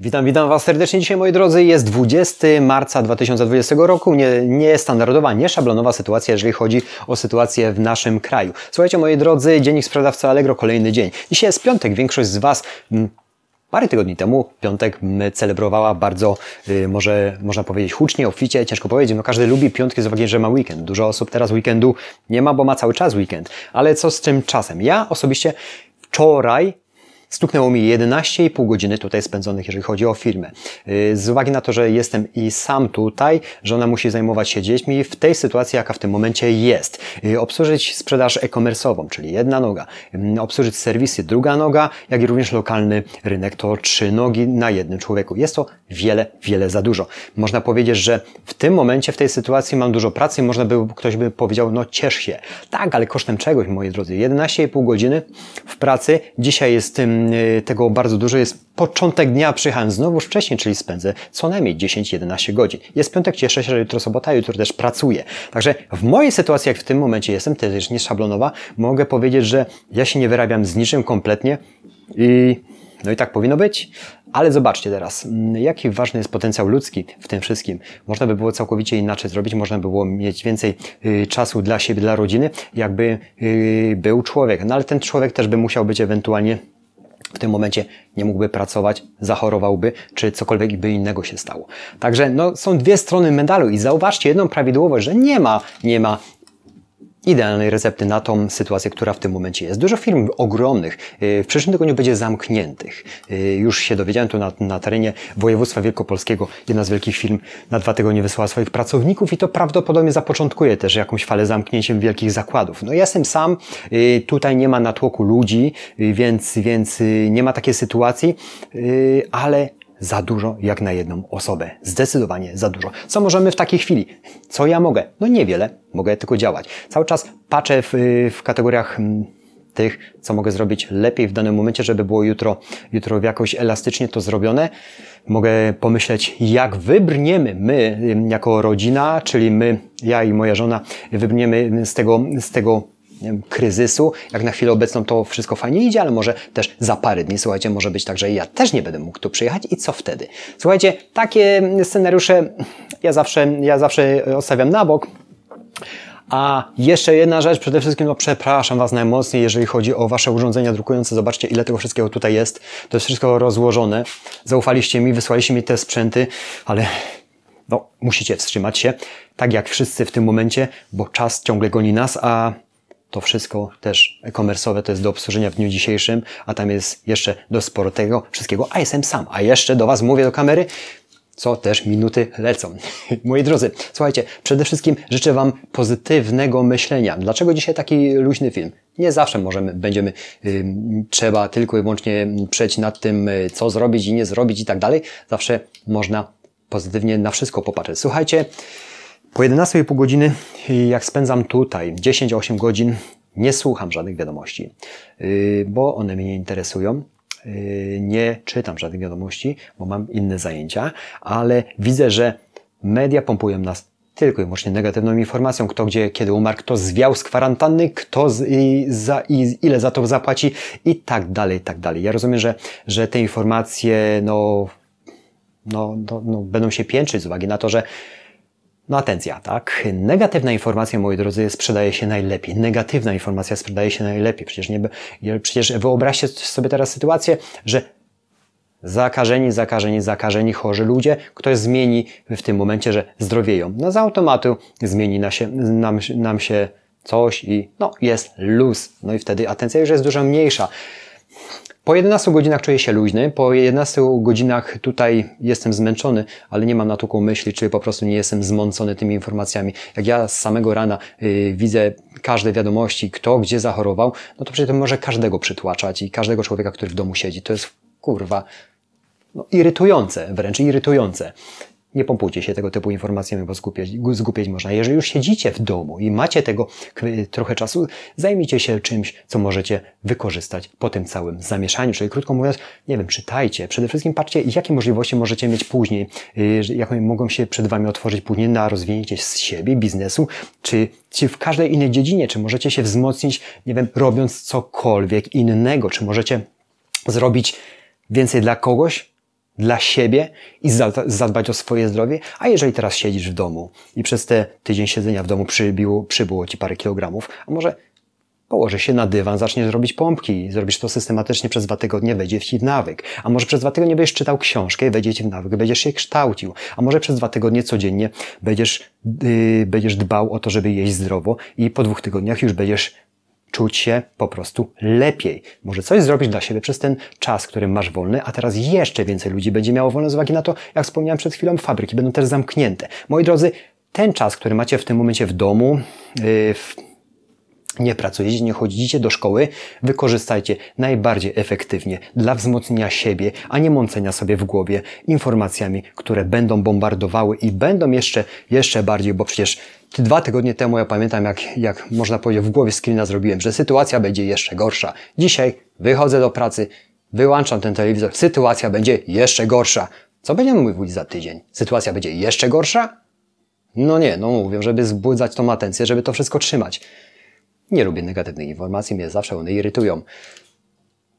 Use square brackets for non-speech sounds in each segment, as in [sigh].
Witam, witam Was serdecznie dzisiaj, moi drodzy. Jest 20 marca 2020 roku. Nie, nie standardowa, nie szablonowa sytuacja, jeżeli chodzi o sytuację w naszym kraju. Słuchajcie, moi drodzy, dziennik sprzedawca Allegro, kolejny dzień. Dzisiaj jest piątek. Większość z Was mm, Parę tygodni temu, piątek, celebrowała bardzo, yy, może można powiedzieć, hucznie, obficie, ciężko powiedzieć, no każdy lubi piątki z uwagi, że ma weekend. Dużo osób teraz weekendu nie ma, bo ma cały czas weekend. Ale co z tym czasem? Ja osobiście wczoraj Stuknęło mi 11,5 godziny tutaj spędzonych, jeżeli chodzi o firmę. Y, z uwagi na to, że jestem i sam tutaj, że ona musi zajmować się dziećmi w tej sytuacji, jaka w tym momencie jest. Y, obsłużyć sprzedaż e-commerce'ową, czyli jedna noga. Y, obsłużyć serwisy, druga noga, jak i również lokalny rynek. To trzy nogi na jednym człowieku. Jest to wiele, wiele za dużo. Można powiedzieć, że w tym momencie, w tej sytuacji mam dużo pracy i można by, ktoś by powiedział, no ciesz się. Tak, ale kosztem czegoś, moi drodzy. 11,5 godziny w pracy. Dzisiaj jest tym tego bardzo dużo. Jest początek dnia, przyjechałem znowu wcześniej, czyli spędzę co najmniej 10-11 godzin. Jest piątek, cieszę się, że jutro sobota, jutro też pracuję. Także w mojej sytuacji, jak w tym momencie jestem, też nie szablonowa, mogę powiedzieć, że ja się nie wyrabiam z niczym kompletnie i no i tak powinno być, ale zobaczcie teraz, mm, jaki ważny jest potencjał ludzki w tym wszystkim. Można by było całkowicie inaczej zrobić, można by było mieć więcej y, czasu dla siebie, dla rodziny, jakby y, był człowiek. No ale ten człowiek też by musiał być ewentualnie w tym momencie nie mógłby pracować, zachorowałby, czy cokolwiek by innego się stało. Także no, są dwie strony medalu i zauważcie jedną prawidłowość, że nie ma, nie ma idealnej recepty na tą sytuację, która w tym momencie jest. Dużo firm ogromnych y, w przyszłym tygodniu będzie zamkniętych. Y, już się dowiedziałem tu na, na terenie województwa wielkopolskiego. Jedna z wielkich firm na dwa tygodnie wysłała swoich pracowników i to prawdopodobnie zapoczątkuje też jakąś falę zamknięciem wielkich zakładów. No ja jestem sam, y, tutaj nie ma natłoku ludzi, więc, więc nie ma takiej sytuacji, ale za dużo jak na jedną osobę. Zdecydowanie za dużo. Co możemy w takiej chwili? Co ja mogę? No niewiele. Mogę tylko działać. Cały czas patrzę w, w kategoriach mm, tych, co mogę zrobić lepiej w danym momencie, żeby było jutro, jutro jakoś elastycznie to zrobione. Mogę pomyśleć, jak wybrniemy my jako rodzina, czyli my, ja i moja żona, wybrniemy z tego, z tego kryzysu. Jak na chwilę obecną to wszystko fajnie idzie, ale może też za parę dni, słuchajcie, może być tak, że ja też nie będę mógł tu przyjechać i co wtedy? Słuchajcie, takie scenariusze ja zawsze, ja zawsze ostawiam na bok. A jeszcze jedna rzecz, przede wszystkim, no przepraszam Was najmocniej, jeżeli chodzi o Wasze urządzenia drukujące. Zobaczcie, ile tego wszystkiego tutaj jest. To jest wszystko rozłożone. Zaufaliście mi, wysłaliście mi te sprzęty, ale no, musicie wstrzymać się, tak jak wszyscy w tym momencie, bo czas ciągle goni nas, a to wszystko też e-commerce'owe to jest do obsłużenia w dniu dzisiejszym, a tam jest jeszcze do sporo tego wszystkiego, a jestem sam, a jeszcze do Was mówię do kamery, co też minuty lecą. [laughs] Moi drodzy, słuchajcie, przede wszystkim życzę Wam pozytywnego myślenia. Dlaczego dzisiaj taki luźny film? Nie zawsze możemy, będziemy, y, trzeba tylko i wyłącznie przejść nad tym, y, co zrobić i nie zrobić i tak dalej. Zawsze można pozytywnie na wszystko popatrzeć. Słuchajcie, po 11,5 godziny, jak spędzam tutaj 10-8 godzin, nie słucham żadnych wiadomości, y, bo one mnie nie interesują. Y, nie czytam żadnych wiadomości, bo mam inne zajęcia, ale widzę, że media pompują nas tylko i wyłącznie negatywną informacją, kto gdzie, kiedy umarł, kto zwiał z kwarantanny, kto z, i, za, i ile za to zapłaci i tak dalej, i tak dalej. Ja rozumiem, że, że te informacje, no, no, no, no będą się piętrzyć z uwagi na to, że no atencja, tak? Negatywna informacja, moi drodzy, sprzedaje się najlepiej. Negatywna informacja sprzedaje się najlepiej. Przecież, nie, przecież wyobraźcie sobie teraz sytuację, że zakażeni, zakażeni, zakażeni, chorzy ludzie, ktoś zmieni w tym momencie, że zdrowieją. No z automatu zmieni na się, nam, nam się coś i no jest luz. No i wtedy atencja już jest dużo mniejsza. Po 11 godzinach czuję się luźny, po 11 godzinach tutaj jestem zmęczony, ale nie mam na natłoku myśli, czy po prostu nie jestem zmącony tymi informacjami. Jak ja z samego rana yy, widzę każde wiadomości, kto gdzie zachorował, no to przecież to może każdego przytłaczać i każdego człowieka, który w domu siedzi. To jest kurwa no, irytujące, wręcz irytujące. Nie pompujcie się tego typu informacjami, bo zgubieć, można. Jeżeli już siedzicie w domu i macie tego trochę czasu, zajmijcie się czymś, co możecie wykorzystać po tym całym zamieszaniu. Czyli krótko mówiąc, nie wiem, czytajcie. Przede wszystkim patrzcie, jakie możliwości możecie mieć później, y, jakie mogą się przed Wami otworzyć później na rozwinięcie z siebie, biznesu, czy, czy w każdej innej dziedzinie, czy możecie się wzmocnić, nie wiem, robiąc cokolwiek innego, czy możecie zrobić więcej dla kogoś, dla siebie i zadbać o swoje zdrowie, a jeżeli teraz siedzisz w domu i przez te tydzień siedzenia w domu przybiło, przybyło ci parę kilogramów, a może położysz się na dywan, zaczniesz robić pompki, zrobisz to systematycznie przez dwa tygodnie, wejdzie ci w nawyk. A może przez dwa tygodnie będziesz czytał książkę, wejdzie ci w nawyk, będziesz się kształcił. A może przez dwa tygodnie codziennie będziesz, yy, będziesz dbał o to, żeby jeść zdrowo i po dwóch tygodniach już będziesz czuć się po prostu lepiej. Może coś zrobić dla siebie przez ten czas, który masz wolny, a teraz jeszcze więcej ludzi będzie miało wolne z uwagi na to, jak wspomniałem przed chwilą, fabryki będą też zamknięte. Moi drodzy, ten czas, który macie w tym momencie w domu, yy, nie pracujecie, nie chodzicie do szkoły, wykorzystajcie najbardziej efektywnie dla wzmocnienia siebie, a nie mącenia sobie w głowie informacjami, które będą bombardowały i będą jeszcze, jeszcze bardziej, bo przecież dwa tygodnie temu ja pamiętam, jak, jak można powiedzieć, w głowie screena zrobiłem, że sytuacja będzie jeszcze gorsza. Dzisiaj wychodzę do pracy, wyłączam ten telewizor, sytuacja będzie jeszcze gorsza. Co będziemy mówić za tydzień? Sytuacja będzie jeszcze gorsza? No nie, no mówię, żeby zbudzać tą atencję, żeby to wszystko trzymać. Nie lubię negatywnych informacji, mnie zawsze one irytują.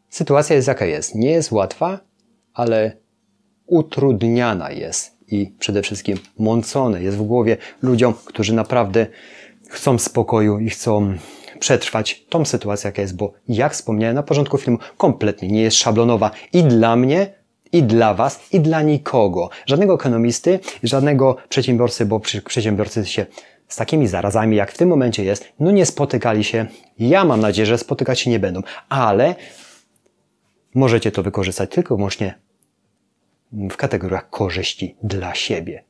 Sytuacja jest jaka jest. Nie jest łatwa, ale utrudniana jest i przede wszystkim mącone jest w głowie ludziom, którzy naprawdę chcą spokoju i chcą przetrwać tą sytuację, jaka jest, bo jak wspomniałem na początku filmu, kompletnie nie jest szablonowa i dla mnie, i dla Was, i dla nikogo. Żadnego ekonomisty, żadnego przedsiębiorcy, bo przedsiębiorcy się z takimi zarazami, jak w tym momencie jest, no nie spotykali się. Ja mam nadzieję, że spotykać się nie będą, ale możecie to wykorzystać tylko i wyłącznie w kategoriach korzyści dla siebie.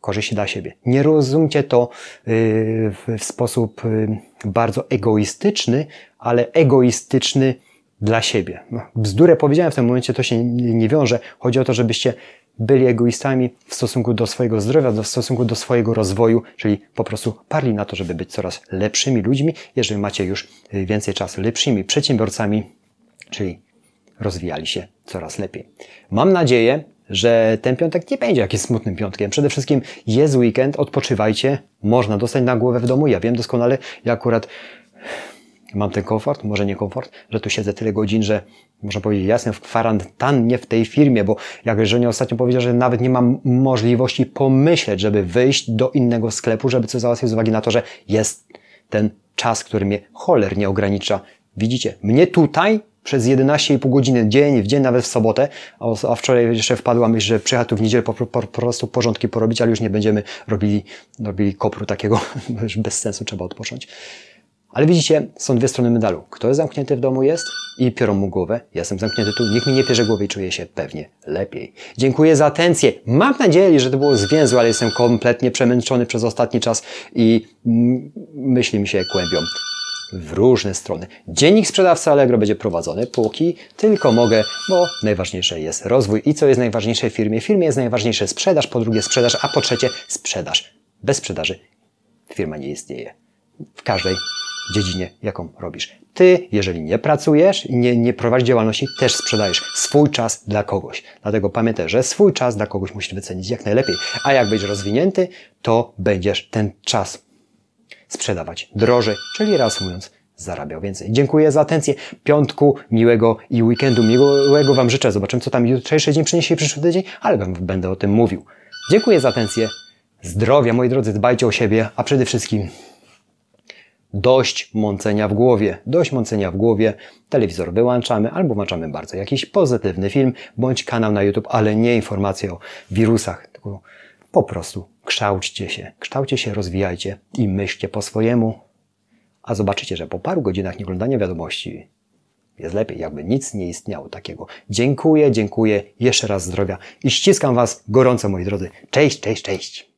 Korzyści dla siebie. Nie rozumcie to y, w sposób y, bardzo egoistyczny, ale egoistyczny dla siebie. No, bzdurę powiedziałem w tym momencie, to się nie wiąże. Chodzi o to, żebyście byli egoistami w stosunku do swojego zdrowia, w stosunku do swojego rozwoju, czyli po prostu parli na to, żeby być coraz lepszymi ludźmi, jeżeli macie już y, więcej czasu, lepszymi przedsiębiorcami, czyli rozwijali się coraz lepiej. Mam nadzieję, że ten piątek nie będzie jakimś smutnym piątkiem. Przede wszystkim jest weekend, odpoczywajcie, można dostać na głowę w domu. Ja wiem doskonale, ja akurat mam ten komfort, może nie komfort, że tu siedzę tyle godzin, że można powiedzieć, jasne, w kwarantannie w tej firmie, bo jak żonie ostatnio powiedział, że nawet nie mam możliwości pomyśleć, żeby wyjść do innego sklepu, żeby coś załatwić z uwagi na to, że jest ten czas, który mnie cholernie ogranicza. Widzicie, mnie tutaj przez 11,5 godziny dzień, w dzień, nawet w sobotę, a wczoraj jeszcze wpadła myśl, że przyjechał tu w niedzielę po, po, po prostu porządki porobić, ale już nie będziemy robili, robili kopru takiego, [laughs] już bez sensu trzeba odpocząć. Ale widzicie, są dwie strony medalu. Kto jest zamknięty w domu jest i piorą mu głowę. Ja jestem zamknięty tu, niech mi nie pierze głowy i czuję się pewnie lepiej. Dziękuję za atencję. Mam nadzieję, że to było zwięzłe, ale jestem kompletnie przemęczony przez ostatni czas i myśli mi się kłębią w różne strony. Dziennik sprzedawcy Allegro będzie prowadzony, póki tylko mogę, bo najważniejsze jest rozwój. I co jest najważniejsze w firmie? W firmie jest najważniejsze sprzedaż, po drugie sprzedaż, a po trzecie sprzedaż. Bez sprzedaży firma nie istnieje. W każdej dziedzinie, jaką robisz. Ty, jeżeli nie pracujesz i nie, nie prowadzisz działalności, też sprzedajesz swój czas dla kogoś. Dlatego pamiętaj, że swój czas dla kogoś musisz wycenić jak najlepiej. A jak będziesz rozwinięty, to będziesz ten czas sprzedawać drożej, czyli reasumując, zarabiał więcej. Dziękuję za atencję. Piątku, miłego i weekendu miłego Wam życzę. Zobaczymy, co tam jutrzejszy dzień przyniesie przyszły tydzień, ale będę o tym mówił. Dziękuję za atencję. Zdrowia, moi drodzy, dbajcie o siebie, a przede wszystkim dość mącenia w głowie. Dość mącenia w głowie. Telewizor wyłączamy albo włączamy bardzo jakiś pozytywny film bądź kanał na YouTube, ale nie informacje o wirusach, tylko po prostu kształćcie się, kształćcie się, rozwijajcie i myślcie po swojemu, a zobaczycie, że po paru godzinach nieoglądania wiadomości jest lepiej, jakby nic nie istniało takiego. Dziękuję, dziękuję, jeszcze raz zdrowia i ściskam Was gorąco, moi drodzy. Cześć, cześć, cześć.